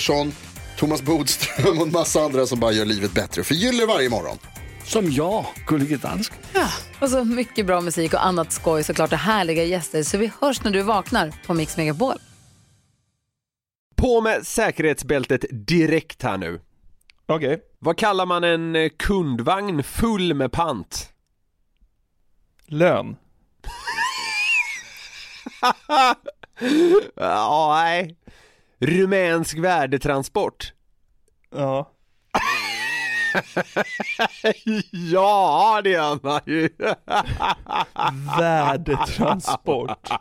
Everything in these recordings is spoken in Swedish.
Pettersson, Thomas Bodström och en massa andra som bara gör livet bättre. Förgyller varje morgon. Som jag, Gullige Dansken. Och så mycket bra musik och annat skoj såklart och härliga gäster. Så vi hörs när du vaknar på Mix Megapol. På med säkerhetsbältet direkt här nu. Okej. Vad kallar man en eh, kundvagn full med pant? Lön. Ja, nej. Rumänsk värdetransport. Ja. ja, det gör man ju. Värdetransport.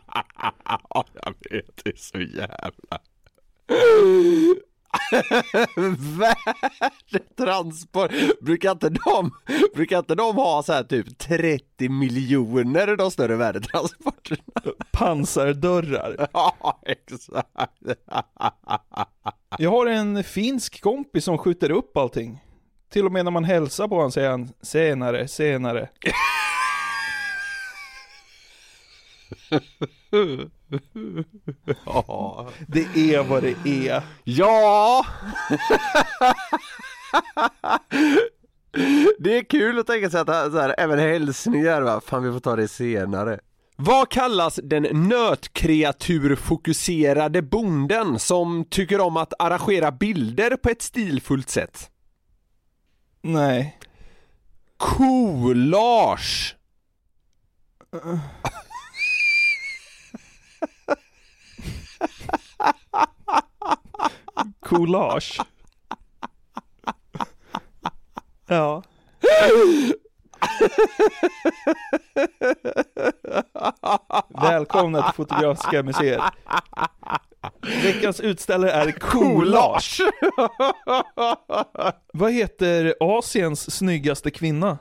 Ja, jag vet, det är så jävla... Värdetransport, brukar inte de, brukar inte de ha så här typ 30 miljoner de större värdetransporterna? Pansardörrar. Ja, exakt. Jag har en finsk kompis som skjuter upp allting. Till och med när man hälsar på honom säger han senare, senare. Ja. Det är vad det är. Ja! Det är kul att tänka sig att så här, även hälsningar va, fan vi får ta det senare. Vad kallas den nötkreaturfokuserade bonden som tycker om att arrangera bilder på ett stilfullt sätt? Nej. Collage! Collage. Ja. Välkomna till Fotografiska museet. Veckans utställare är Collage. Vad heter Asiens snyggaste kvinna?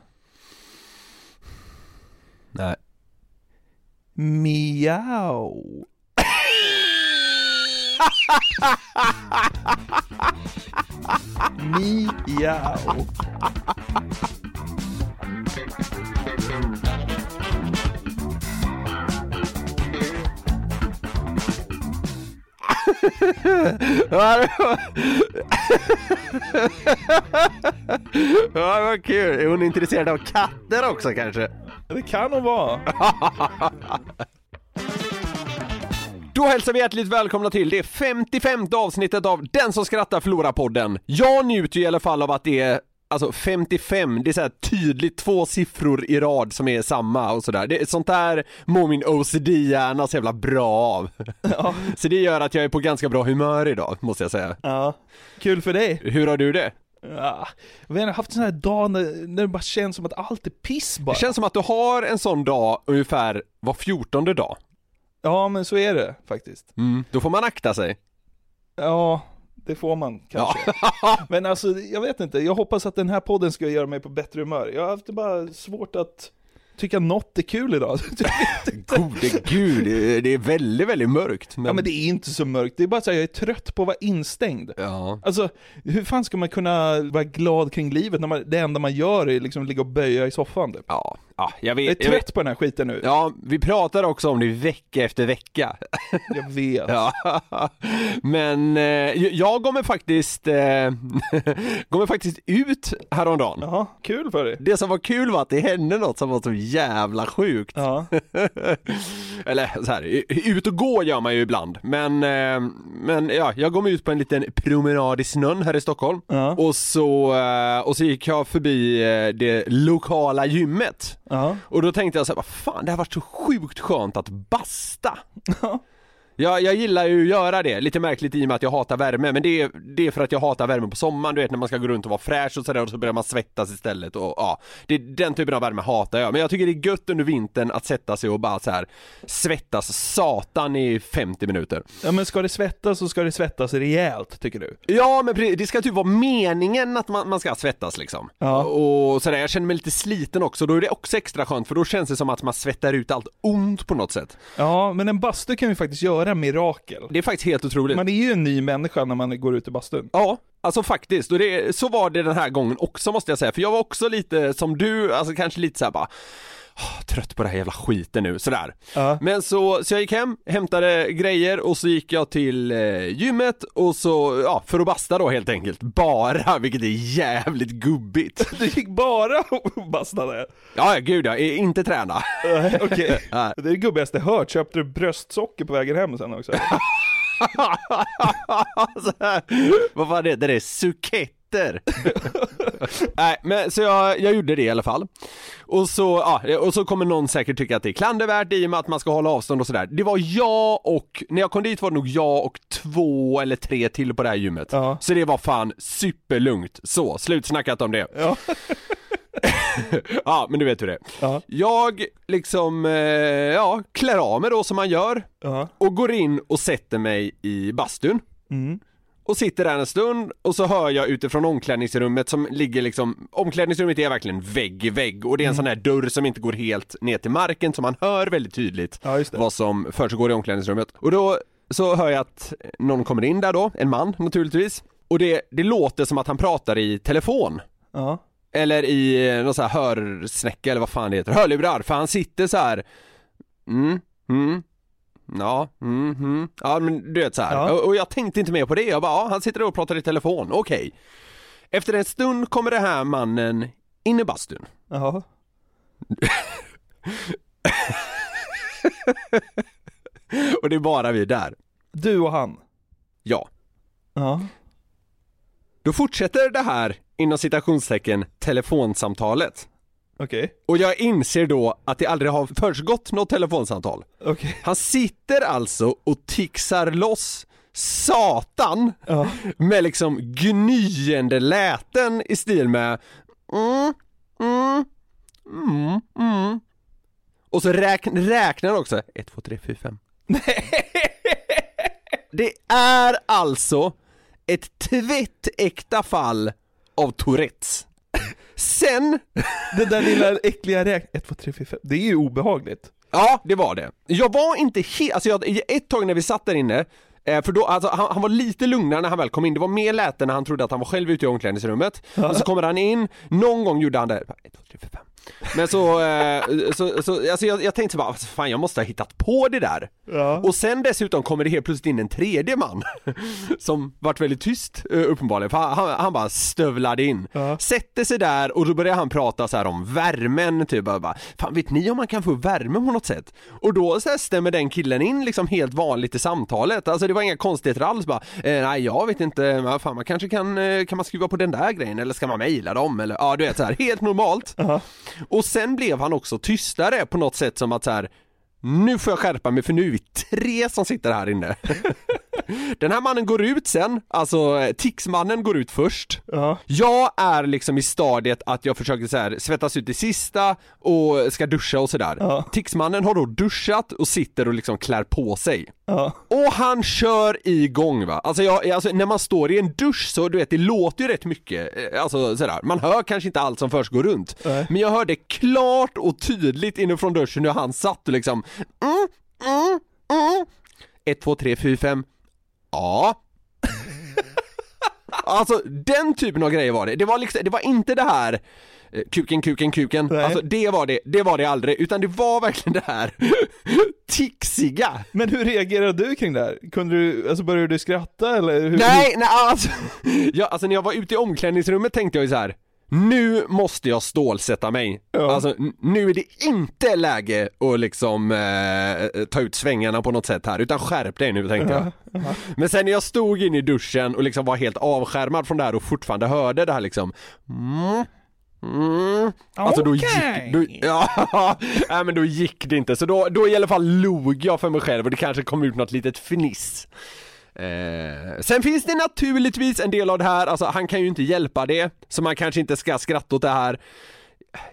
Miau. Ja, var- ja, vad kul. Är hon intresserad av katter också kanske? Det kan hon vara. Då hälsar vi hjärtligt välkomna till det 55 avsnittet av Den som skrattar förlorar podden. Jag njuter ju i alla fall av att det är Alltså 55, det är så här tydligt två siffror i rad som är samma och sådär. Det, sånt där mår min OCD-hjärna så jävla bra av. Så det gör att jag är på ganska bra humör idag, måste jag säga. Ja, kul för dig. Hur har du det? Ja, jag har haft en sån här dag när, när det bara känns som att allt är piss bara. Det känns som att du har en sån dag ungefär var fjortonde dag. Ja, men så är det faktiskt. Mm, då får man akta sig. Ja, det får man kanske. Men alltså, jag vet inte. Jag hoppas att den här podden ska göra mig på bättre humör. Jag har haft det bara svårt att tycka något är kul idag. Gode gud, det är- det är väldigt, väldigt mörkt. Men... Ja men det är inte så mörkt, det är bara så här, jag är trött på att vara instängd. Ja. Alltså, hur fan ska man kunna vara glad kring livet när man, det enda man gör är liksom ligga och böja i soffan typ? Ja, ja, jag Jag vet, är jag vet. trött på den här skiten nu. Ja, vi pratar också om det vecka efter vecka. Jag vet. Ja, men eh, jag går mig faktiskt, eh, går mig faktiskt ut häromdagen. Jaha, kul för dig. Det som var kul var att det hände något som var så jävla sjukt. Ja. Eller så här, ut och gå gör man ju ibland, men, eh, men ja, jag går ut på en liten promenad i snön här i Stockholm Ja. och, så, eh, och så gick jag förbi eh, det lokala gymmet Ja. och då tänkte jag så här, vad fan det har varit så sjukt skönt att basta. Ja, jag gillar ju att göra det, lite märkligt i och med att jag hatar värme, men det är, det är för att jag hatar värme på sommaren, du vet när man ska gå runt och vara fräsch och sådär och så börjar man svettas istället och ja, det, den typen av värme hatar jag. Men jag tycker det är gött under vintern att sätta sig och bara så här svettas satan i 50 minuter. ja, men ska det svettas så ska det svettas rejält, tycker du? Ja men det ska typ vara meningen att man, man ska svettas liksom. Ja. Och sådär, jag känner mig lite sliten också, då är det också extra skönt för då känns det som att man svettar ut allt ont på något sätt. Ja, men en bastu kan ju faktiskt göra mirakel. Det är faktiskt helt otroligt. Man är ju en ny människa när man går ut i bastun. Ja, alltså faktiskt. Och det, så var det den här gången också måste jag säga. För jag var också lite som du, alltså kanske lite såhär bara "Åh, Trött på det här jävla skiten nu, sådär. Ja. Men så, så jag gick hem, hämtade grejer och så gick jag till eh, gymmet och så, ja, för att basta då helt enkelt. Bara, vilket är jävligt gubbigt. Du gick bara och bastade? Ja, ja, gud ja, inte träna. Okej, Nej. det är det gubbigaste jag hört. Köpte du bröstsocker på vägen hem sen också? så här, vad fan heter det? Suketter? Nej men så jag, jag gjorde det i alla fall Och så, ja, och så kommer någon säkert tycka att det är klandervärt i och med att man ska hålla avstånd och sådär Det var jag och, när jag kom dit var det nog jag och två eller tre till på det här gymmet Ja. Så det var fan superlugnt, så, slutsnackat om det Ja. Ja men du vet hur det är Ja. Jag liksom, eh, ja, klär av mig då som man gör Ja. och går in och sätter mig i bastun Mm. Och sitter där en stund och så hör jag utifrån omklädningsrummet som ligger liksom Omklädningsrummet är verkligen vägg i vägg och det är en sån här dörr som inte går helt ner till marken så man hör väldigt tydligt Ja, vad som försiggår i omklädningsrummet. Och då så hör jag att någon kommer in där då, en man naturligtvis. Och det, det låter som att han pratar i telefon. Ja. eller i eh, någon sån här hörsnäcka eller vad fan det heter, hörlurar, för han sitter så här. Mm, mm, ja, mm, mm, ja men du vet så här. Ja. Och, och jag tänkte inte mer på det, jag bara, ja, han sitter och pratar i telefon, okej. Efter en stund kommer det här mannen in i bastun. Jaha. Och det är bara vi där. Du och han? Ja. Ja. Då fortsätter det här, inom citationstecken, telefonsamtalet. Okej. Och jag inser då att det aldrig har försiggått något telefonsamtal. Okej. Han sitter alltså och tixar loss satan Ja. med liksom gnyende läten i stil med mm, mm, mm, mm. Och så räk, räknar han också 1, 2, 3, 4, 5 Det är alltså ett tvättäkta fall av Tourettes Sen Det där lilla äckliga räk... 1, 2, 3, 4, 5. Det är ju obehagligt. Ja, det var det. Jag var inte helt, alltså jag, ett tag när vi satt där inne, eh, för då, alltså han, han var lite lugnare när han väl kom in, det var mer läte när han trodde att han var själv ute i omklädningsrummet. Och så kommer han in, någon gång gjorde han det, 1, 2, 3, 4, 5 Men så, eh, så, så alltså jag, jag tänkte bara, fan jag måste ha hittat på det där. Ja. Och sen dessutom kommer det helt plötsligt in en tredje man Som vart väldigt tyst eh, uppenbarligen, för han, han, bara stövlade in Ja. Sätter sig där och då börjar han prata så här om värmen, typ bara, Fan vet ni om man kan få värme på något sätt? Och då så här stämmer den killen in liksom helt vanligt i samtalet, alltså det var inga konstigheter alls bara eh, Nej jag vet inte, men fan man kanske kan, kan man skruva på den där grejen eller ska man mejla dem eller ja du vet så här helt normalt och sen blev han också tystare på något sätt som att så här nu får jag skärpa mig för nu är vi tre som sitter här inne. Den här mannen går ut sen, alltså eh, Tixmannen går ut först. Ja. Jag är liksom i stadiet att jag försöker så här, svettas ut det sista och ska duscha och sådär. Ja. Tixmannen har då duschat och sitter och liksom klär på sig. Ja. Och han kör igång va, alltså, jag, alltså när man står i en dusch så du vet det låter ju rätt mycket, eh, alltså sådär, man hör kanske inte allt som först går runt. Men jag hörde klart och tydligt inifrån duschen hur han satt och liksom mm, mm, mm. 1, 2, 3, 4, 5 Ja Alltså den typen av grejer var det. Det var liksom, det var inte det här eh, kuken, kuken, kuken. Nej. Alltså det var det, det var det aldrig. Utan det var verkligen det här tixiga. Men hur reagerade du kring det här? Kunde du, alltså började du skratta eller? Hur, Nej, nej alltså, ja, alltså när jag var ute i omklädningsrummet tänkte jag ju så här. Nu måste jag stålsätta mig. Ja. Alltså nu är det inte läge att liksom eh, ta ut svängarna på något sätt här, utan skärp dig nu tänkte jag. Men sen när jag stod inne i duschen och liksom var helt avskärmad från det här och fortfarande hörde det här liksom mm, Mm. Alltså då gick, då, ja, nej men då gick det inte, så då, då i alla fall log jag för mig själv och det kanske kom ut något litet fniss Eh, sen finns det naturligtvis en del av det här, alltså han kan ju inte hjälpa det, så man kanske inte ska skratta åt det här.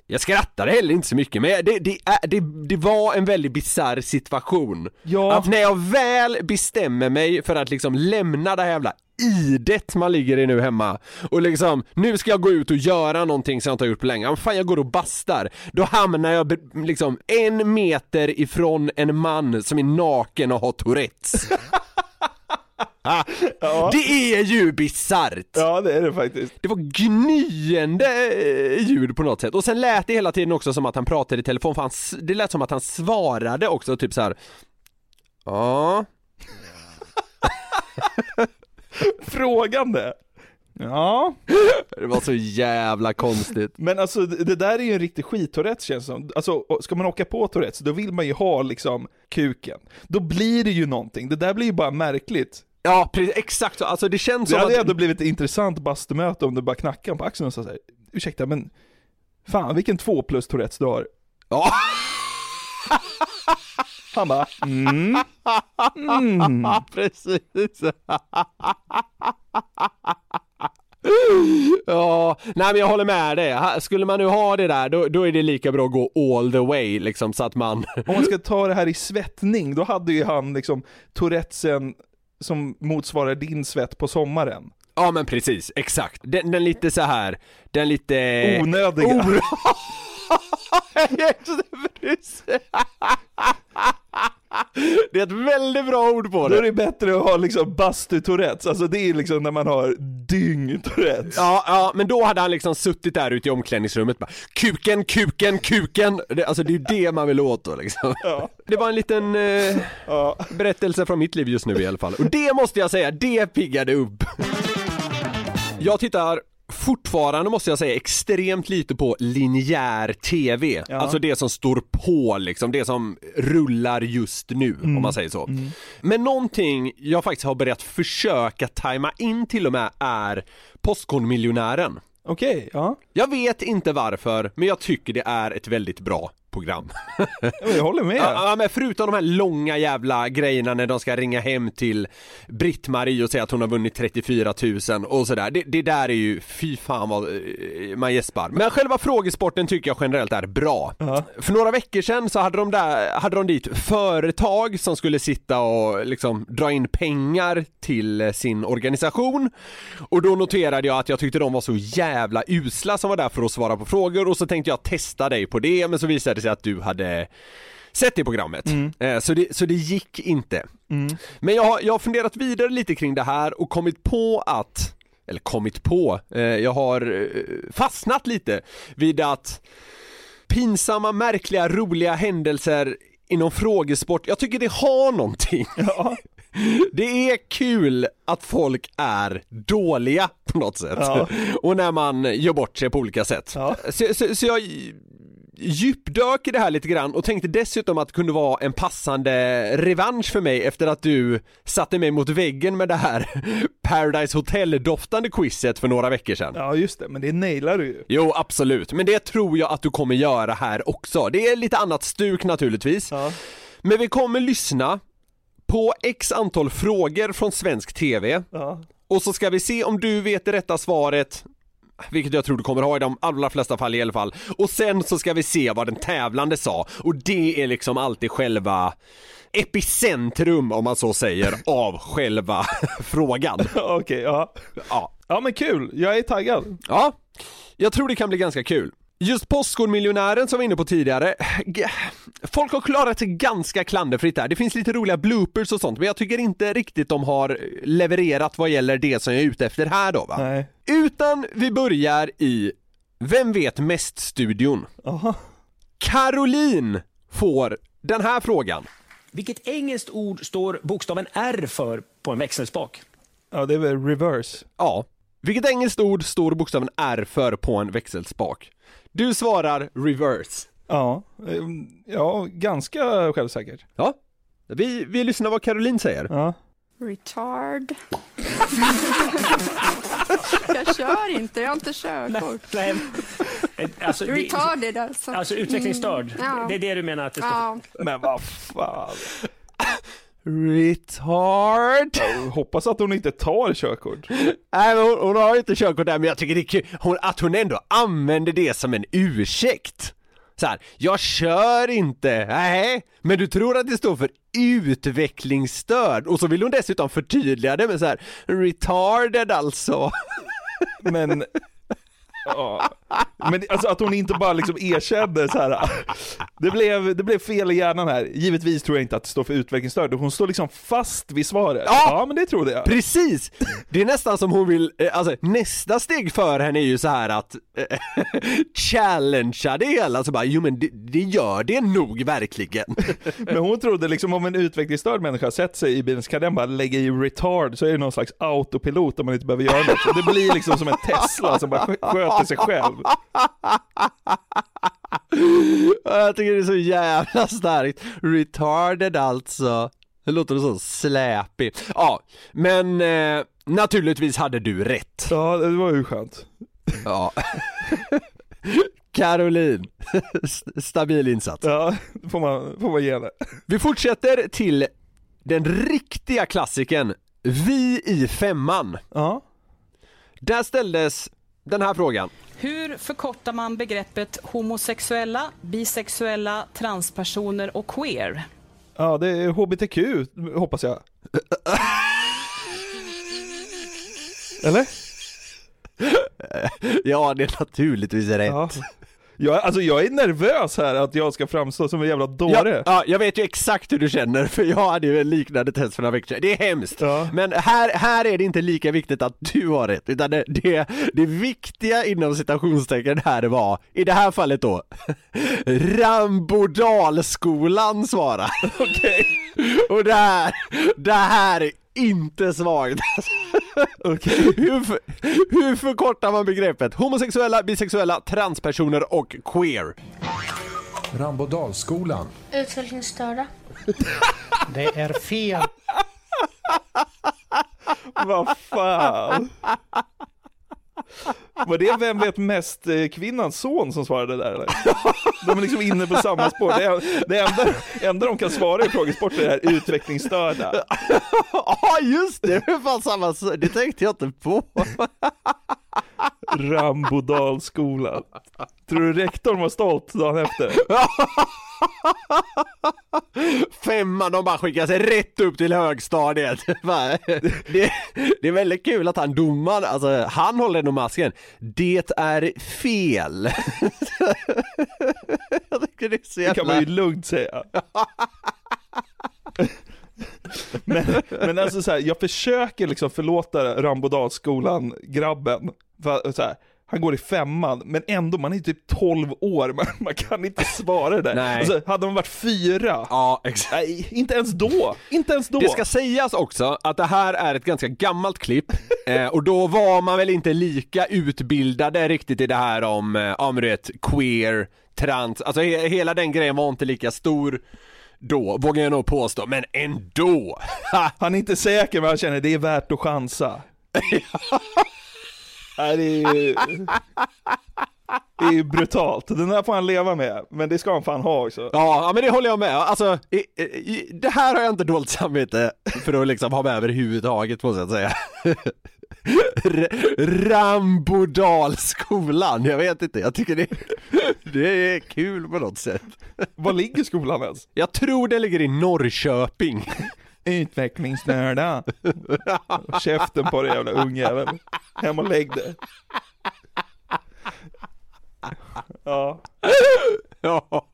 Jag skrattade heller inte så mycket, men det, det, det, det var en väldigt bizarr situation. Ja. Att när jag väl bestämmer mig för att liksom lämna det här jävla idet man ligger i nu hemma och liksom, nu ska jag gå ut och göra någonting som jag inte har gjort på länge, men fan jag går och bastar. Då hamnar jag liksom en meter ifrån en man som är naken och har tourettes Det är ju bisarrt! Ja det är det faktiskt. Det var gnyende eh, ljud på något sätt och sen lät det hela tiden också som att han pratade i telefon för han, det lät som att han svarade också typ så här. Ja, Frågande. Ja, det var så jävla konstigt. men alltså det där är ju en riktig skit-Tourettes känns det som. Alltså ska man åka på Tourettes, då vill man ju ha liksom kuken. Då blir det ju någonting, det där blir ju bara märkligt. Ja, precis, exakt så, alltså det känns Det som hade att... ändå blivit ett intressant bastumöte om du bara knackade på axeln och sa såhär, ursäkta men, fan vilken två plus Tourettes du har. Ja. Han bara, mm, mm. Precis. Ja, nej men jag håller med dig. Skulle man nu ha det där, då, då är det lika bra att gå all the way liksom så att man Om man ska ta det här i svettning, då hade ju han liksom Tourettesen som motsvarar din svett på sommaren. Ja men precis, exakt. Den, den lite så här, den lite... Onödiga. Just det. Det är ett väldigt bra ord på Då är det. det bättre att ha liksom bastu-tourettes, alltså det är liksom när man har dyng-tourettes. Ja, ja, men då hade han liksom suttit där ute i omklädningsrummet bara Kuken, kuken, kuken! Det, alltså det är ju det man vill åt då liksom. Ja. Det var en liten eh, Ja. berättelse från mitt liv just nu i alla fall. Och det måste jag säga, det piggade upp. Jag tittar fortfarande måste jag säga extremt lite på linjär TV. Ja. Alltså det som står på liksom, det som rullar just nu om man säger så. Men någonting jag faktiskt har börjat försöka tajma in till och med är Postkodmiljonären. Okej, ja. Jag vet inte varför, men jag tycker det är ett väldigt bra program. Ja, Jag håller med. Ja, men förutom de här långa jävla grejerna när de ska ringa hem till Britt-Marie och säga att hon har vunnit 34 000 och sådär. Det, det där är ju, fy fan vad eh, man gäspar. Men själva frågesporten tycker jag generellt är bra. För några veckor sedan så hade de där, hade de dit företag som skulle sitta och liksom dra in pengar till eh, sin organisation. Och då noterade jag att jag tyckte de var så jävla usla som var där för att svara på frågor och så tänkte jag testa dig på det men så visade det sig att du hade sett det programmet. Eh, Så, det, så det gick inte. Men jag har, jag har funderat vidare lite kring det här och kommit på att eller kommit på, eh, jag har eh, fastnat lite vid att pinsamma, märkliga, roliga händelser inom frågesport, jag tycker det har någonting. Ja. Det är kul att folk är dåliga på något sätt. Ja. Och när man gör bort sig på olika sätt. Ja. Så, så, så jag djupdök i det här lite grann och tänkte dessutom att det kunde vara en passande revansch för mig efter att du satte mig mot väggen med det här Paradise Hotel-doftande quizet för några veckor sedan. ja, just det, men det nailar du ju. Jo, absolut, men det tror jag att du kommer göra här också. Det är lite annat stuk naturligtvis. Ja. Men vi kommer lyssna på x antal frågor från svensk TV Ja. och så ska vi se om du vet det rätta svaret vilket jag tror du kommer ha i de allra flesta fall i alla fall. Och sen så ska vi se vad den tävlande sa. Och det är liksom alltid själva epicentrum, om man så säger, av själva frågan. Okej, ja. Ja. Ja men kul, jag är taggad. ja, jag tror det kan bli ganska kul. Just Postkodmiljonären som vi var inne på tidigare, folk har klarat sig ganska klanderfritt där. Det finns lite roliga bloopers och sånt, men jag tycker inte riktigt de har levererat vad gäller det som jag är ute efter här då va. Nej. Utan vi börjar i Vem vet mest-studion. Caroline får den här frågan. Vilket engelskt ord står bokstaven R för på en växelspak? Ja, det är väl reverse. Ja. Vilket engelskt ord står bokstaven R för på en växelspak? Du svarar reverse. Ja, ehm, ja ganska självsäkert. Ja. Vi, vi lyssnar vad Caroline säger. Ja. Retard. jag kör inte, jag har inte körkort. Nej, eh, alltså, Retarded alltså. Alltså utvecklingsstörd. Mm, ja. Det är det du menar att det står Ja. Men vad fan. Retard. Jag hoppas att hon inte tar körkort. Nej men hon, hon har inte körkort där men jag tycker det är kul hon, att hon ändå använder det som en ursäkt. Så här, jag kör inte, nej, men du tror att det står för utvecklingsstörd och så vill hon dessutom förtydliga det med så här retarded alltså. Men, ja. Men alltså att hon inte bara liksom erkände så här. Det blev, det blev fel i hjärnan här. Givetvis tror jag inte att det står för utvecklingsstörd. Hon står liksom fast vid svaret. Ja. men det trodde jag. Precis! Det är nästan som hon vill, eh, alltså nästa steg för henne är ju så här att eh, challengea det hela, så bara jo men det, det gör det nog verkligen. Men hon trodde liksom om en utvecklingsstörd människa sätter sig i bilen så kan den bara lägga i retard så är det någon slags autopilot om man inte behöver göra något. Så det blir liksom som en Tesla som bara skö- sköter sig själv. Jag tycker det är så jävla starkt. Retarded alltså. Det låter så släpigt. Ja, men eh, naturligtvis hade du rätt. Ja, det var ju skönt. Ja. Caroline, st- stabil insats. Ja, det får man, får man ge henne. Vi fortsätter till den riktiga klassiken Vi i femman. Ja. Där ställdes den här frågan. Hur förkortar man begreppet homosexuella, bisexuella, transpersoner och queer? Ja, det är HBTQ, hoppas jag. Eller? Ja, det är naturligtvis rätt. Ja. Jag, alltså jag är nervös här att jag ska framstå som en jävla Ja, dåre. ja, jag vet ju exakt hur du känner för jag hade ju en liknande test för några veckor sedan. Det är hemskt. Ja. Men här, här är det inte lika viktigt att du har rätt, utan det, det, det viktiga inom citationstecken här var, i det här fallet då, Rambodalskolan svarar. Okej. Och det här, det här är inte svagt. Okej. Hur, för, hur förkortar man begreppet homosexuella, bisexuella, transpersoner och queer? Rambodalsskolan. Utvecklingsstörda. Det är fel. Vad fan. Var det Vem vet mest-kvinnans eh, son som svarade där eller? De är liksom inne på samma spår. Det, det enda, enda de kan svara i frågesport är det här utvecklingsstörda. Ja just det, det är fan samma, det tänkte jag inte på. Rambodalsskolan. Tror du rektorn var stolt dagen efter? Femman, de bara skickar sig rätt upp till högstadiet. Det, det är väldigt kul att han domaren, alltså han håller nog masken. Det är fel. jag tycker det är så Det kan man jävla... ju lugnt säga. Men, men alltså så här, jag försöker liksom förlåta Rambodalsskolan, grabben. För, så här, han går i femman, men ändå, man är typ 12 år, man, man kan inte svara det där. Nej. Alltså, hade de varit fyra, Ja, exakt. nej, inte ens då, inte ens då. Det ska sägas också att det här är ett ganska gammalt klipp eh, och då var man väl inte lika utbildade riktigt i det här om, eh, ja men du vet, queer, trans, alltså he- hela den grejen var inte lika stor då, vågar jag nog påstå, men ändå! Han är inte säker, men han känner det är värt att chansa. Nej, det är ju... Det är ju brutalt, den där får han leva med, men det ska han fan ha också. Ja, men det håller jag med Alltså, i, i, det här har jag inte dåligt samvete för att liksom ha med överhuvudtaget måste jag säga Rambodalskolan, jag vet inte, jag tycker det, det är kul på något sätt Var ligger skolan ens? Jag tror det ligger i Norrköping Utvecklingsstörda. Käften på dig jävla ungjävel. Hem och lägg dig. Ja. Ja.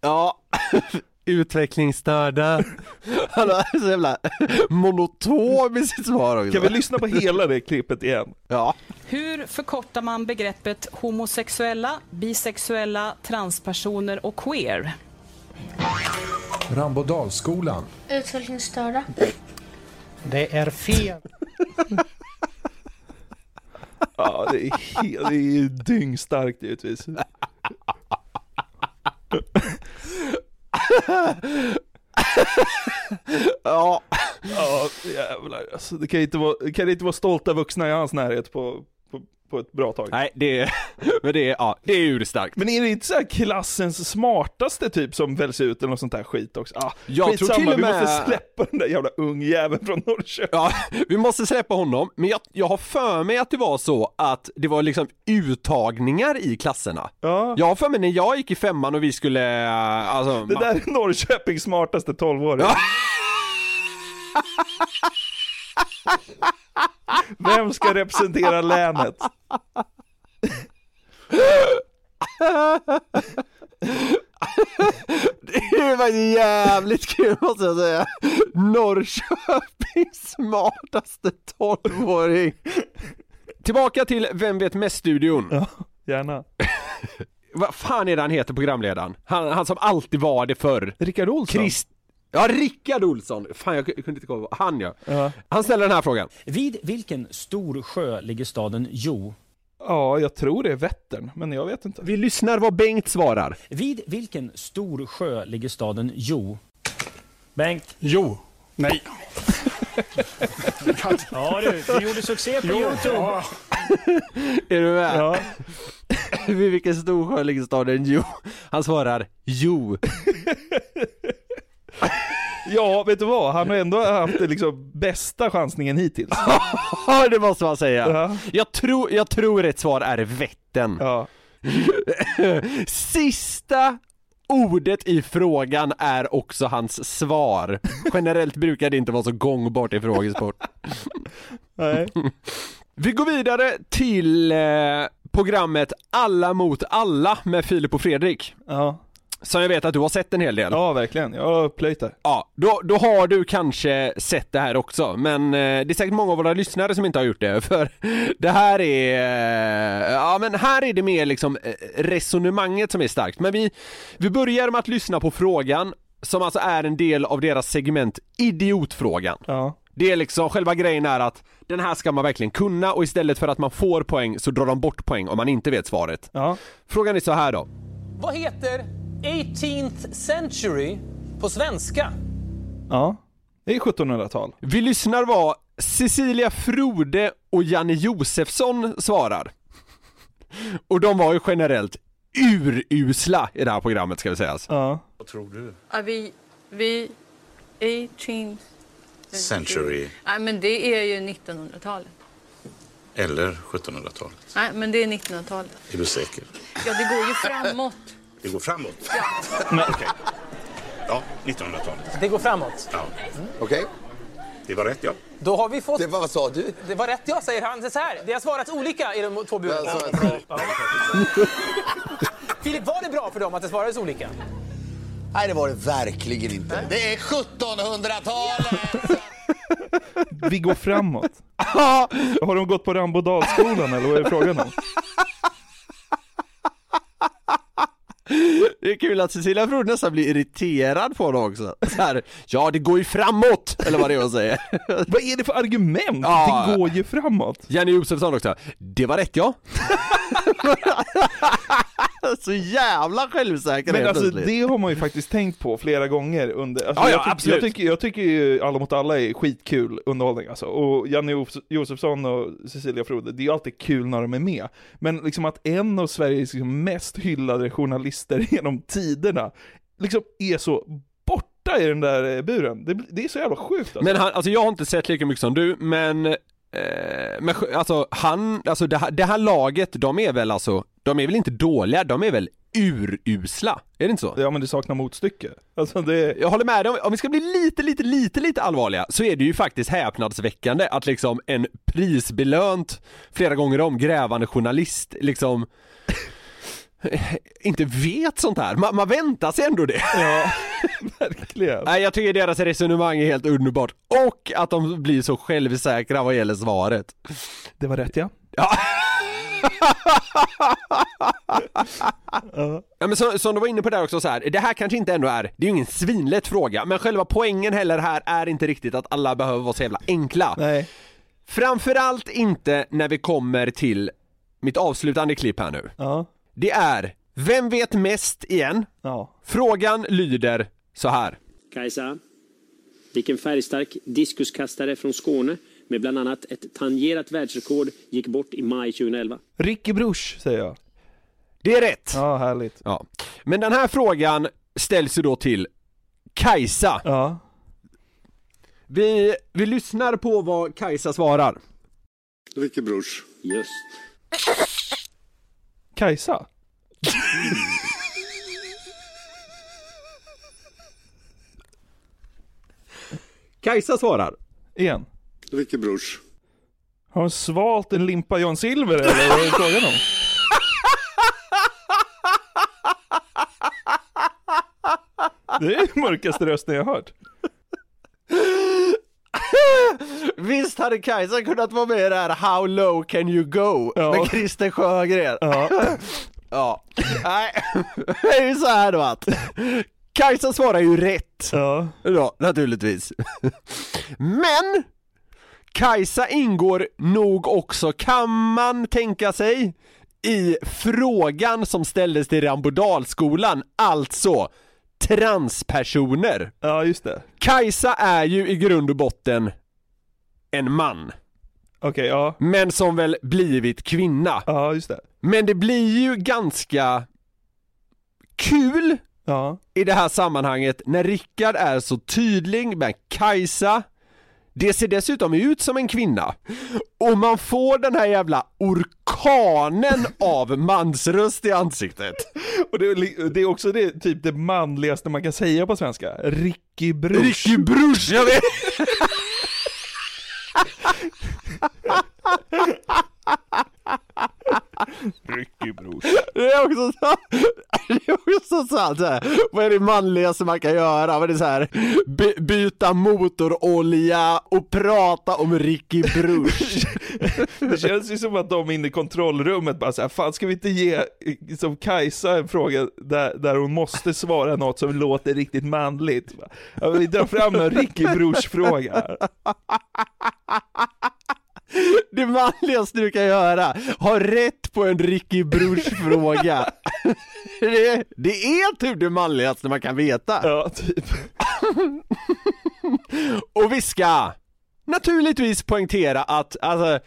ja. Utvecklingsstörda. Han är så jävla monotom i sitt svar också. Kan vi lyssna på hela det klippet igen? Ja. Hur förkortar man begreppet homosexuella, bisexuella, transpersoner och queer? Rambodalsskolan. Utvecklingsstörda. Det är fel. Ja, det är, helt, det är dyngstarkt givetvis. Ja. Ja, jävlar. Alltså, det kan inte vara, kan inte vara stolta vuxna i hans närhet på, på, ett bra tag. Nej, det är, men det är, ja, det är urstarkt. Men är det inte så här klassens smartaste typ som väljs ut eller något sånt där skit också? Ah, Jag tror skitsamma, till och vi med- måste släppa den där jävla ungjäveln från Norrköping. Ja, vi måste släppa honom, men jag, jag har för mig att det var så att det var liksom uttagningar i klasserna. Ja. Jag har för mig när jag gick i femman och vi skulle, äh, alltså... Det där är Norrköpings smartaste 12-åring. Ja. Vem ska representera länet? Det var jävligt kul måste jag säga. Norrköpings smartaste 12-åring. Tillbaka till Vem vet mest-studion. Ja, gärna. Vad fan är det han heter programledaren? Han, han som alltid var det förr. Rickard Olsson? Christ... Ja, Rickard Olsson! Fan jag kunde inte komma på. Han ja. Ja. Han ställer den här frågan. Vid vilken stor sjö ligger staden Jo? Ja, jag tror det är Vättern, men jag vet inte. Vi lyssnar vad Bengt svarar. Vid vilken stor sjö ligger staden Jo? Bengt? Jo. Nej. Ja du, du gjorde succé på Youtube. Är du med? Ja. Vid vilken stor sjö ligger staden Jo? Han svarar Jo. Ja, vet du vad? Han har ändå haft liksom bästa chansningen hittills. Ja, det måste man säga. Ja. Jag, tror, jag tror rätt svar är Vättern. Ja. Sista ordet i frågan är också hans svar. Generellt brukar det inte vara så gångbart i frågesport. Nej. Vi går vidare till eh, programmet Alla mot alla med Filip och Fredrik. Ja. Som jag vet att du har sett en hel del. ja, verkligen. Jag har plöjt det. Ja, då, då har du kanske sett det här också, men eh, det är säkert många av våra lyssnare som inte har gjort det, för det här är, eh, ja men här är det mer liksom eh, resonemanget som är starkt. Men vi, vi börjar med att lyssna på frågan, som alltså är en del av deras segment Idiotfrågan. Ja. Det är liksom, själva grejen är att den här ska man verkligen kunna och istället för att man får poäng så drar de bort poäng om man inte vet svaret. Ja. Frågan är så här då. Vad heter 18th century på svenska? Ja. Det är 1700-tal. Vi lyssnar vad Cecilia Frode och Janne Josefsson svarar. Och de var ju generellt urusla i det här programmet ska vi sägas. Ja. Vad tror du? Ja, vi, vi 18 Century Nej, men det är ju 1900-talet. eller 1700-talet? Nej, men det är 1900-talet. Är du säker? Ja, det går ju framåt. Det går framåt? Ja. Okej. Ja, 1900-talet. Det går framåt. Ja. Okej. Det var rätt ja. Då har vi fått... Det var- vad sa du? Det var rätt ja, säger han. Det är så här. Det har svarats olika i de två buden. Ja. Filip, var det bra för dem att det svarades olika? Nej, det var det verkligen inte. Det är 1700-talet! Vi går framåt. Har de gått på Rambodalsskolan eller vad är det frågan om? Det är kul att Cecilia Frode nästan blir irriterad på det också. Så här, ja det går ju framåt, eller vad det är hon säger. Vad är det för argument? Ja. Det går ju framåt. Janne Josefsson också, det var rätt ja. Så jävla självsäker Men alltså plötsligt. det har man ju faktiskt tänkt på flera gånger under, alltså, Ja, ja, jag, tycker, absolut. jag, tycker, jag tycker ju Alla mot alla är skitkul underhållning alltså. Och Janne Jos- Josefsson och Cecilia Frode, det är ju alltid kul när de är med. Men liksom att en av Sveriges liksom mest hyllade journalister genom tiderna, liksom är så borta i den där eh, buren. Det, det är så jävla sjukt alltså. Men han, alltså jag har inte sett lika mycket som du, men eh, men alltså han, alltså det här, det här laget, de är väl alltså, de är väl inte dåliga, de är väl urusla. Är det inte så? Ja men det saknar motstycke. Alltså det... Jag håller med dig, om- om vi ska bli lite, lite, lite, lite allvarliga så är det ju faktiskt häpnadsväckande att liksom en prisbelönt flera gånger om grävande journalist liksom inte vet sånt här. Man, man väntar sig ändå det. Ja, verkligen. Nej, jag tycker deras resonemang är helt underbart. Och att de blir så självsäkra vad gäller svaret. Det var rätt ja. Ja. Ja men så, som du var inne på där också så här, det här kanske inte ändå är, det är ju ingen svinlätt fråga, men själva poängen heller här är inte riktigt att alla behöver vara så jävla enkla. Nej. Framförallt inte när vi kommer till mitt avslutande klipp här nu. Ja. Det är, vem vet mest igen? Ja. Frågan lyder så här. Kajsa, vilken färgstark diskuskastare från Skåne med bland annat ett tangerat världsrekord gick bort i maj 2011? Ricky Bruch säger jag. Det är rätt! Ja, härligt. Ja. Men den här frågan ställs ju då till Kajsa. Ja. Vi, vi lyssnar på vad Kajsa svarar. Ricky Bruch. Just. Kajsa? Kajsa svarar. Igen. Ricky Bruch. Har hon svalt en limpa John Silver eller vad är det frågan om? Det är den mörkaste rösten jag har hört. Visst hade Kajsa kunnat vara med i det här How low can you go? Ja. Med Christer Sjögren. Ja. Ja. Nej, det är ju så här då att Kajsa svarar ju rätt. Ja. Ja, naturligtvis. Men Kajsa ingår nog också, kan man tänka sig, i frågan som ställdes till Rambodalskolan, alltså transpersoner. Ja, just det. Kajsa är ju i grund och botten en man. Okej, ja. Men som väl blivit kvinna. Ja, just det. Men det blir ju ganska kul Ja. i det här sammanhanget när Rickard är så tydlig med Kajsa det ser dessutom ut som en kvinna och man får den här jävla orkanen av mansröst i ansiktet. Och det det är också det, typ det manligaste man kan säga på svenska. Ricky Bruch. Ricky Bruch, jag vet! Ricky Bruch. Det är också så, det är också så här. Vad är det manligaste man kan göra? Vad är det så här, by, byta motorolja och prata om Ricky Bruch. Det känns ju som att de inne i kontrollrummet bara såhär, fan ska vi inte ge som Kajsa en fråga där, där hon måste svara något som låter riktigt manligt? Ja, vi drar fram en Ricky Bruch-fråga. Det manligaste du kan göra, ha rätt på en Ricky Bruch-fråga. Det, det är typ det manligaste man kan veta. Ja, typ. Och vi ska naturligtvis poängtera att, alltså,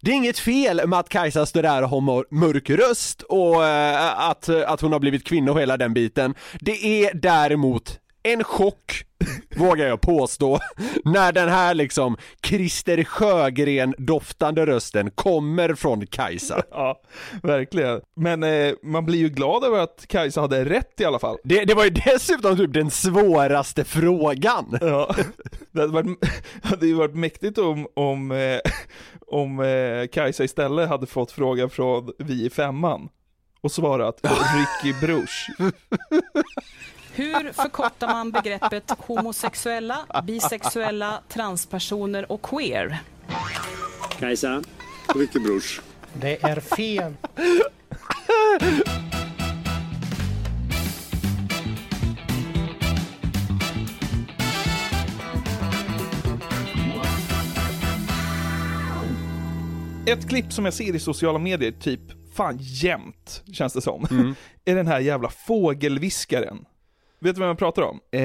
det är inget fel med att Kajsa står där och har mör- mörk röst och eh, att, att hon har blivit kvinna och hela den biten. Det är däremot en chock, vågar jag påstå, när den här liksom Christer Sjögren-doftande rösten kommer från Kajsa. Ja, verkligen. Men eh, man blir ju glad över att Kajsa hade rätt i alla fall. Det, det var ju dessutom typ den svåraste frågan. Ja, det hade varit, hade ju varit mäktigt om, om, eh, om eh, Kajsa istället hade fått frågan från vi i femman och svarat Ricky Bruch. Hur förkortar man begreppet homosexuella, bisexuella, transpersoner och queer? Kajsa, Ricky Bruch. Det är fel. Ett klipp som jag ser i sociala medier typ fan jämt, känns det som, är den här jävla fågelviskaren. Vet du vem jag pratar om? Eh,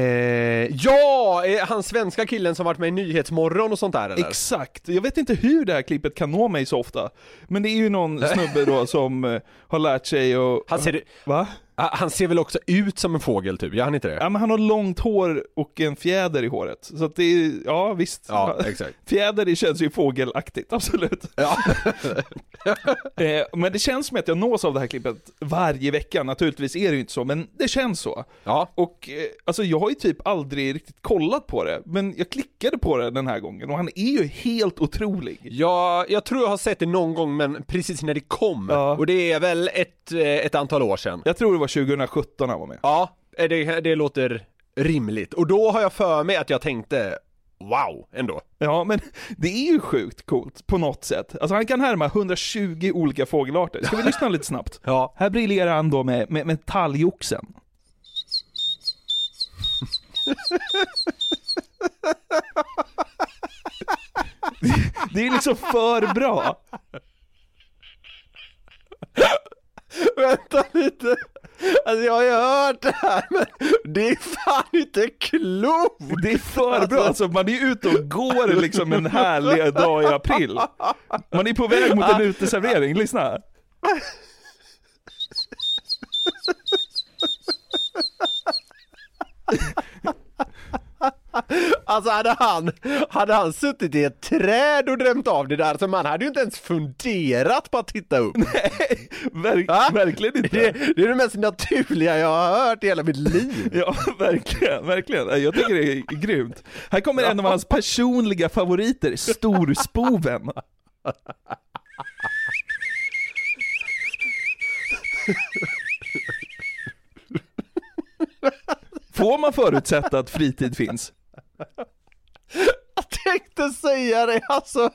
ja, eh, han svenska killen som varit med i Nyhetsmorgon och sånt där eller? Exakt, jag vet inte hur det här klippet kan nå mig så ofta. Men det är ju någon snubbe då som eh, har lärt sig och... Han ser, Va? Ah, Han ser väl också ut som en fågel typ, gör han inte det? Ja men han har långt hår och en fjäder i håret. Så att det är, ja visst. Ja, exakt. Fjäder det känns ju fågelaktigt, absolut. Ja. Eh, men det känns som att jag nås av det här klippet varje vecka, naturligtvis är det ju inte så, men det känns så. Ja. Och eh, alltså jag har ju typ aldrig riktigt kollat på det, men jag klickade på det den här gången och han är ju helt otrolig. Ja, jag tror jag har sett det någon gång men precis när det kom. Och det är väl ett, eh, ett antal år sedan. Jag tror det var 2017 han var med. Ja, eh, det, det låter rimligt. Och då har jag för mig att jag tänkte Wow, ändå. Ja, men det är ju sjukt coolt på något sätt. Alltså han kan härma 120 olika fågelarter. Ska vi lyssna lite snabbt? Ja. Här briljerar han då med, med, med talgoxen. Det är liksom för bra. Vänta lite. Alltså jag har ju hört det här men det är fan inte klokt! Det är för bra, alltså man är ute och går liksom en härlig dag i april. Man är på väg mot en uteservering, lyssna. Alltså hade han, hade han suttit i ett träd och drömt av det där så man hade ju inte ens funderat på att titta upp. Nej, verk, verkligen inte. Det, det är det mest naturliga jag har hört i hela mitt liv. Ja, verkligen, verkligen. Jag tycker det är grymt. Här kommer en av hans personliga favoriter, Storspoven. Får man förutsätta att fritid finns? Jag säga det, alltså.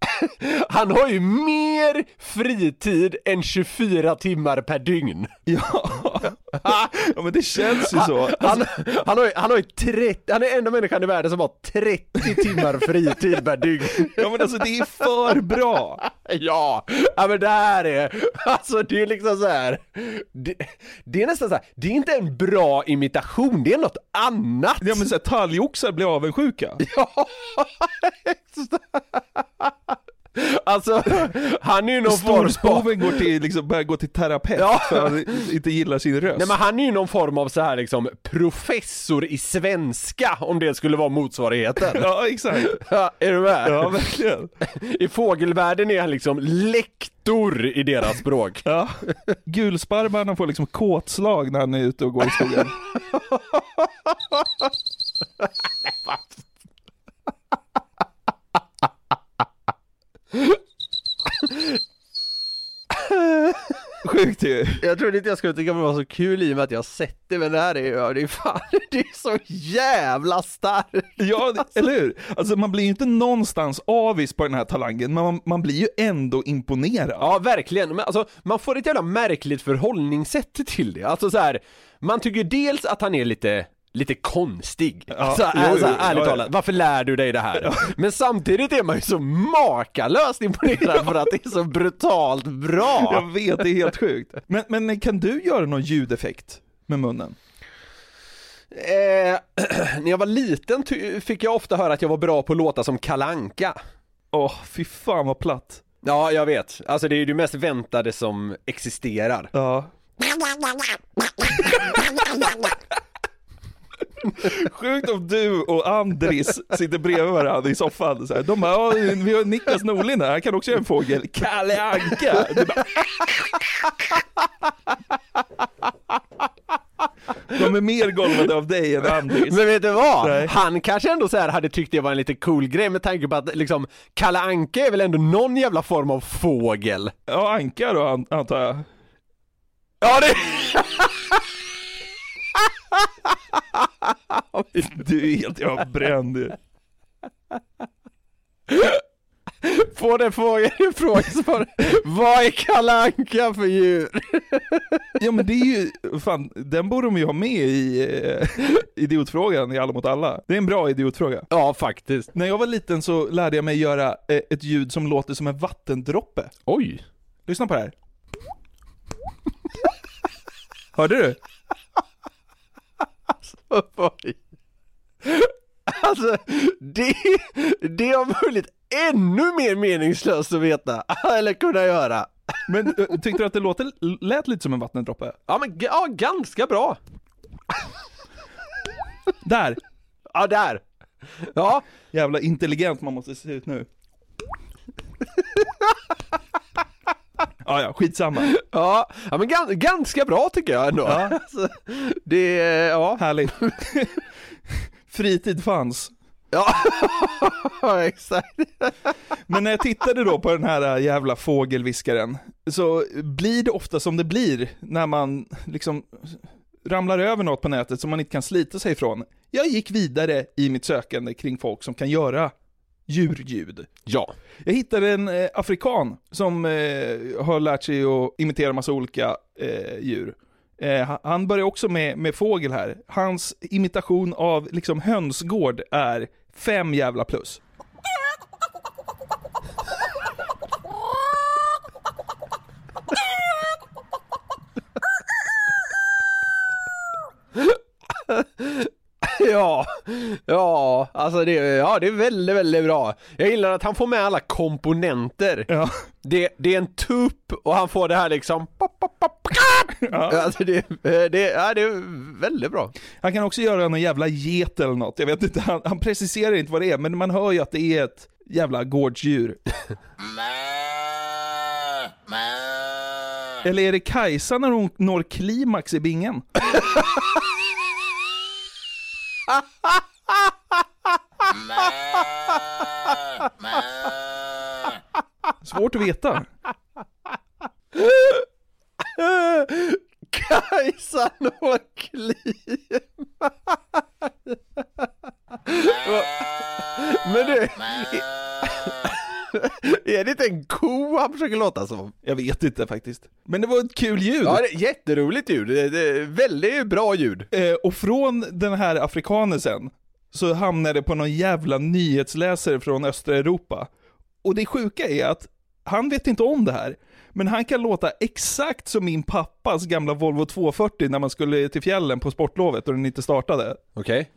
Han har ju mer fritid än 24 timmar per dygn. Ja, ja men det känns ju så. Han, han, har, ju- han har ju 30, han är enda människan i världen som har 30 timmar fritid per dygn. Ja men alltså det är för bra. Ja, ja men det här är, alltså det är liksom så här. Det, det är nästan så här, det är inte en bra imitation, det är något annat. Ja men såhär talgoxar blir avundsjuka. Alltså, han är ju någon form av... Går till, liksom, börjar gå till terapeut Ja. för att han inte gillar sin röst. Nej men han är ju någon form av så här liksom professor i svenska om det skulle vara motsvarigheten. Ja exakt. Ja, är du med? Ja verkligen. I fågelvärlden är han liksom lektor i deras språk. Ja. Gulsparvarna får liksom kåtslag när han är ute och går i skogen. Sjukt ju. Jag trodde inte jag skulle tycka det var så kul i och med att jag har sett det men det här är ja, det är fan, det är så jävla starkt. Ja, eller hur? Alltså man blir ju inte någonstans avis på den här talangen, men man, man blir ju ändå imponerad. Ja, verkligen. Men alltså, man får ett jävla märkligt förhållningssätt till det. Alltså så här, man tycker dels att han är lite lite konstig. alltså, jo, alltså jo, ärligt ja, ja. talat, varför lär du dig det här? Men samtidigt är man ju så makalöst imponerad för att det är så brutalt bra. Jag vet, det är helt sjukt. Men, men kan du göra någon ljudeffekt med munnen? Eh, när jag var liten fick jag ofta höra att jag var bra på att låta som kalanka. Åh, fy fan vad platt. Ja, jag vet. Alltså det är ju det mest väntade som existerar. Ja. Sjukt om du och Andris sitter bredvid varandra i soffan så här. De bara, "Ja, vi har Niklas Norlin här, han kan också göra en fågel. Kalle Anka! Du bara, De är mer golvade av dig än Andris. Men vet du vad? Nej. Han kanske ändå så här hade tyckt det var en lite cool grej med tanke på att liksom Kalle Anka är väl ändå någon jävla form av fågel? Ja, Anka då an- antar jag. Ja det... Du är helt jävla bränd. På den frågan i frågesvar. Vad är Kalle Anka för djur? Ja men det är ju, fan, den borde de ju ha med i eh, idiotfrågan i Alla mot alla. Det är en bra idiotfråga. Ja faktiskt. När jag var liten så lärde jag mig göra eh, ett ljud som låter som en vattendroppe. Oj. Lyssna på det här. Hörde du? Alltså, det, det är om möjligt ännu mer meningslöst att veta, eller kunna göra. Men tyckte du att det låter, lät lite som en vattendroppe? Ja men ja, ganska bra. Där! Ja, där! Ja. Jävla intelligent man måste se ut nu. Ja, ja, skitsamma. Ja, ja men gan, ganska bra tycker jag ändå. Ja. Alltså, det, ja. Härligt. Fritid fanns. Ja, exakt. Men när jag tittade då på den här äh, jävla fågelviskaren, så blir det ofta som det blir när man liksom ramlar över något på nätet som man inte kan slita sig ifrån. Jag gick vidare i mitt sökande kring folk som kan göra djurljud. Ja. Jag hittade en eh, afrikan som eh, har lärt sig att imitera massa olika eh, djur. Eh, ha- han börjar också med, med fågel här. Hans imitation av liksom hönsgård är fem jävla plus. Ja, ja, alltså det, ja, det är väldigt, väldigt bra. Jag gillar att han får med alla komponenter. Ja. Det, det är en tupp och han får det här liksom pop, pop, pop, ja. alltså det, det, ja, det är väldigt bra. Han kan också göra någon jävla get eller något, jag vet inte, han, han preciserar inte vad det är, men man hör ju att det är ett jävla gårdsdjur. Eller är det Kajsa när hon når klimax i bingen? Svårt att veta. Kajsa når klima. Men du, är det inte en ko han försöker låta som? Jag vet inte faktiskt. Men det var ett kul ljud. Ja, det är jätteroligt ljud. Det det är väldigt bra ljud. Eh, och från den här afrikanen sen, så hamnade det på någon jävla nyhetsläsare från östra Europa. Och det sjuka är att han vet inte om det här, men han kan låta exakt som min pappas gamla Volvo 240 när man skulle till fjällen på sportlovet och den inte startade. Okej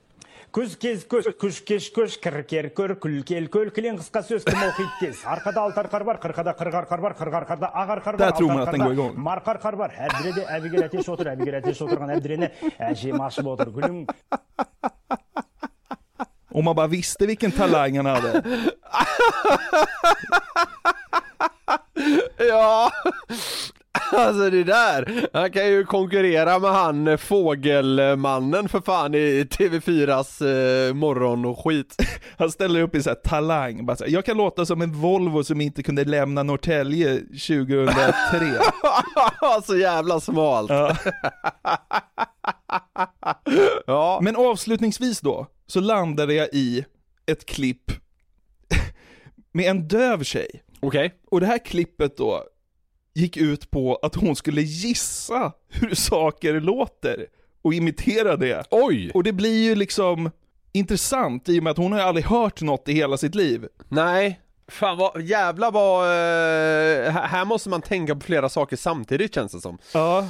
Күз кез көз, күш кеш көш, кір кер көр, күл кел көл, кілең қысқа сөз, кім оқиды тез. Арқада алты арқар бар, қырқада қырық арқар бар, қырық арқарда ақ арқар Där бар, tror man алты att den går арқарда igång. марқа арқар бар. Әбдіреде әбігер әтеш отыр, әбігер әтеш отырған әбдірені әжем ашып отыр. Гүлім Om man bara visste vilken talang han hade. Ja, alltså det där. Han kan ju konkurrera med han eh, fågelmannen för fan i TV4s eh, morgon och skit. Han ställer upp i så här talang, bara så här, jag kan låta som en Volvo som inte kunde lämna Norrtälje 2003. så jävla smalt. Ja. Ja. Men avslutningsvis då, så landade jag i ett klipp med en döv tjej. Okej. Och det här klippet då gick ut på att hon skulle gissa hur saker låter och imitera det. Oj! Och det blir ju liksom intressant i och med att hon har ju aldrig hört något i hela sitt liv. Nej. Fan vad, jävla vad, eh, här måste man tänka på flera saker samtidigt känns det som. Ja.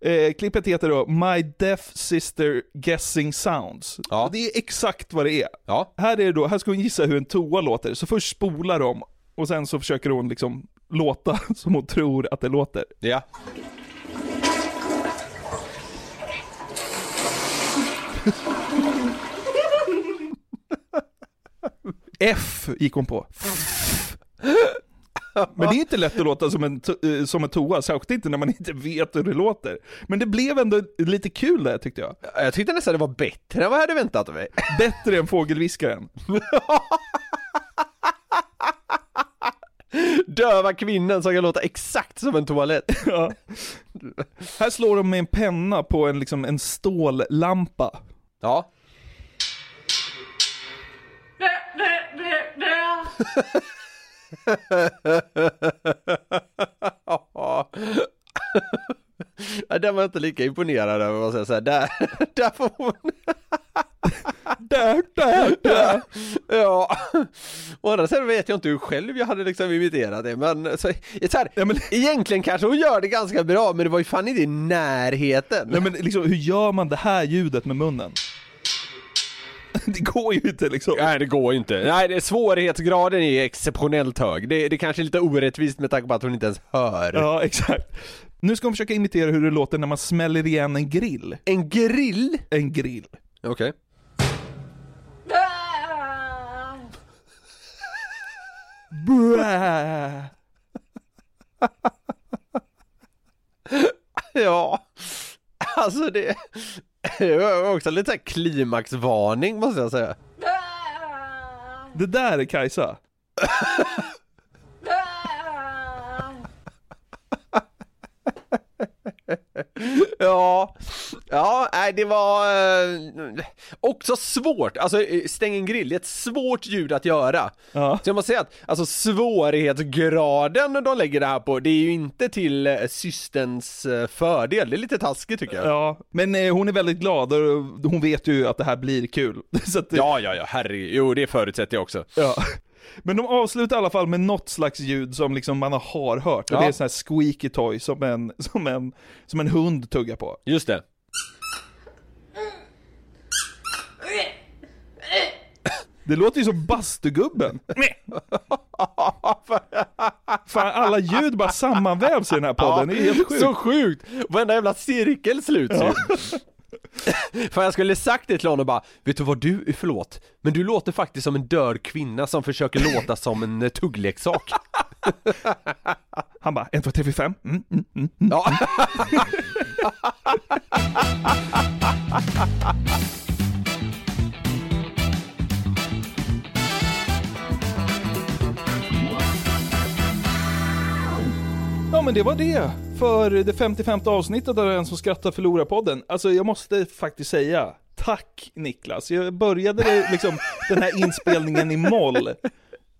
Eh, klippet heter då My Deaf Sister Guessing Sounds. Ja. Det är exakt vad det är. Ja. Här är det då, här ska hon gissa hur en toa låter, så först spolar de och sen så försöker hon liksom låta som hon tror att det låter. Ja. F gick hon på. Men det är inte lätt att låta som en, to- eh, som en toa, särskilt inte när man inte vet hur det låter. Men det blev ändå lite kul där tyckte jag. Jag tyckte nästan det var bättre än vad jag hade väntat mig. Bättre än fågelviskaren. Döva kvinnan som kan låta exakt som en toalett. Ja. Här slår de med en penna på en, liksom, en stållampa. Ja. Ja, den var jag inte lika imponerad över, måste jag säga. Där, där får hon... Där, där, där! Ja. Å andra sidan vet jag inte hur själv jag hade liksom imiterat det, men så, så här, Ja, men- egentligen kanske hon gör det ganska bra, men det var ju fan inte i närheten. Nej men liksom, hur gör man det här ljudet med munnen? Det går ju inte liksom. Nej det går ju inte. Nej det, svårighetsgraden är exceptionellt hög. Det, det kanske är lite orättvist med tanke på att hon inte ens hör. Ja, exakt. Nu ska hon försöka imitera hur det låter när man smäller igen en grill. En grill? En grill. Okej. Bräh. Ja, alltså det... Det var också lite klimaxvarning måste jag säga. Det där är Kajsa. Ja, ja, nej det var eh, också svårt, alltså eh, stäng en grill, det är ett svårt ljud att göra. Ja. Så jag måste säga att, alltså svårighetsgraden de lägger det här på, det är ju inte till eh, systerns fördel, det är lite taskigt tycker jag. Ja, men hon är väldigt glad och hon vet ju att det här blir kul. Så att, Ja, ja, ja, herregud, jo det förutsätter jag också. Ja. Men de avslutar i alla fall med något slags ljud som liksom man har hört. Och Ja. det är sån här squeaky toy som en, som en, som en hund tuggar på. Just det. Det låter ju som bastugubben. Fan, alla ljud bara sammanvävs i den här podden, det är helt sjukt. Så sjukt! Varenda jävla cirkel sluts ju. För jag skulle sagt det till honom bara, vet du vad du, förlåt, men du låter faktiskt som en död kvinna som försöker låta som en eh, tuggleksak. Han bara, 1, 2, 3, 4, 5. Mm, mm, mm. Ja. Ja men det var det för det 55 avsnittet av Den som skrattar förlorar podden. Alltså jag måste faktiskt säga, tack Niklas. Jag började liksom den här inspelningen i moll.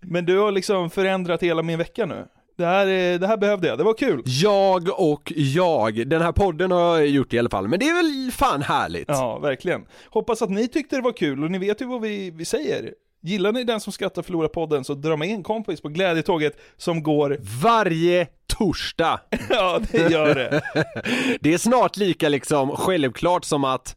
Men du har liksom förändrat hela min vecka nu. Det här, är- det här behövde jag, det var kul. Jag och jag, den här podden har jag gjort i alla fall, men det är väl fan härligt. Ja, verkligen. Hoppas att ni tyckte det var kul och ni vet ju vad vi, vi säger. Gillar ni Den som skrattar förlorar podden så dra med en kompis på glädjetåget som går Varje torsdag. Ja, det gör det. Det är snart lika liksom självklart som att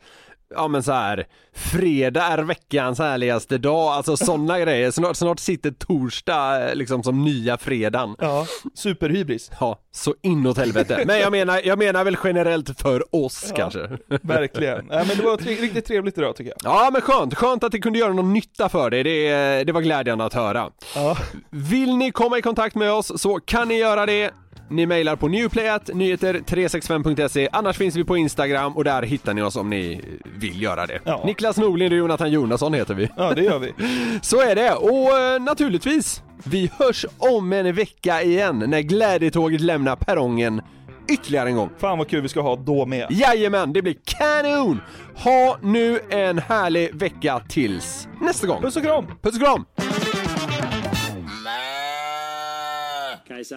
Ja men så här, fredag är veckans härligaste dag, alltså sådana grejer. Snart, snart sitter torsdag eh, liksom som nya fredagen. Ja, superhybris. Ja, så inåt helvete. Men jag menar, jag menar väl generellt för oss Ja, kanske. Verkligen. Nej, men det var tre, riktigt trevligt idag tycker jag. Ja men skönt, skönt att det kunde göra någon nytta för dig, det, det var glädjande att höra. Ja. Vill ni komma i kontakt med oss så kan ni göra det. Ni mejlar på newplayat nyheter365.se, annars finns vi på Instagram och där hittar ni oss om ni vill göra det. Ja. Niklas Norlind och Jonathan Jonasson heter vi. Ja, det gör vi. Så är det, och eh, naturligtvis, vi hörs om en vecka igen när glädjetåget lämnar perrongen ytterligare en gång. Fan vad kul vi ska ha då med. Jajamän, det blir kanon! Ha nu en härlig vecka tills nästa gång. Puss och kram! Puss och kram! Kajsa?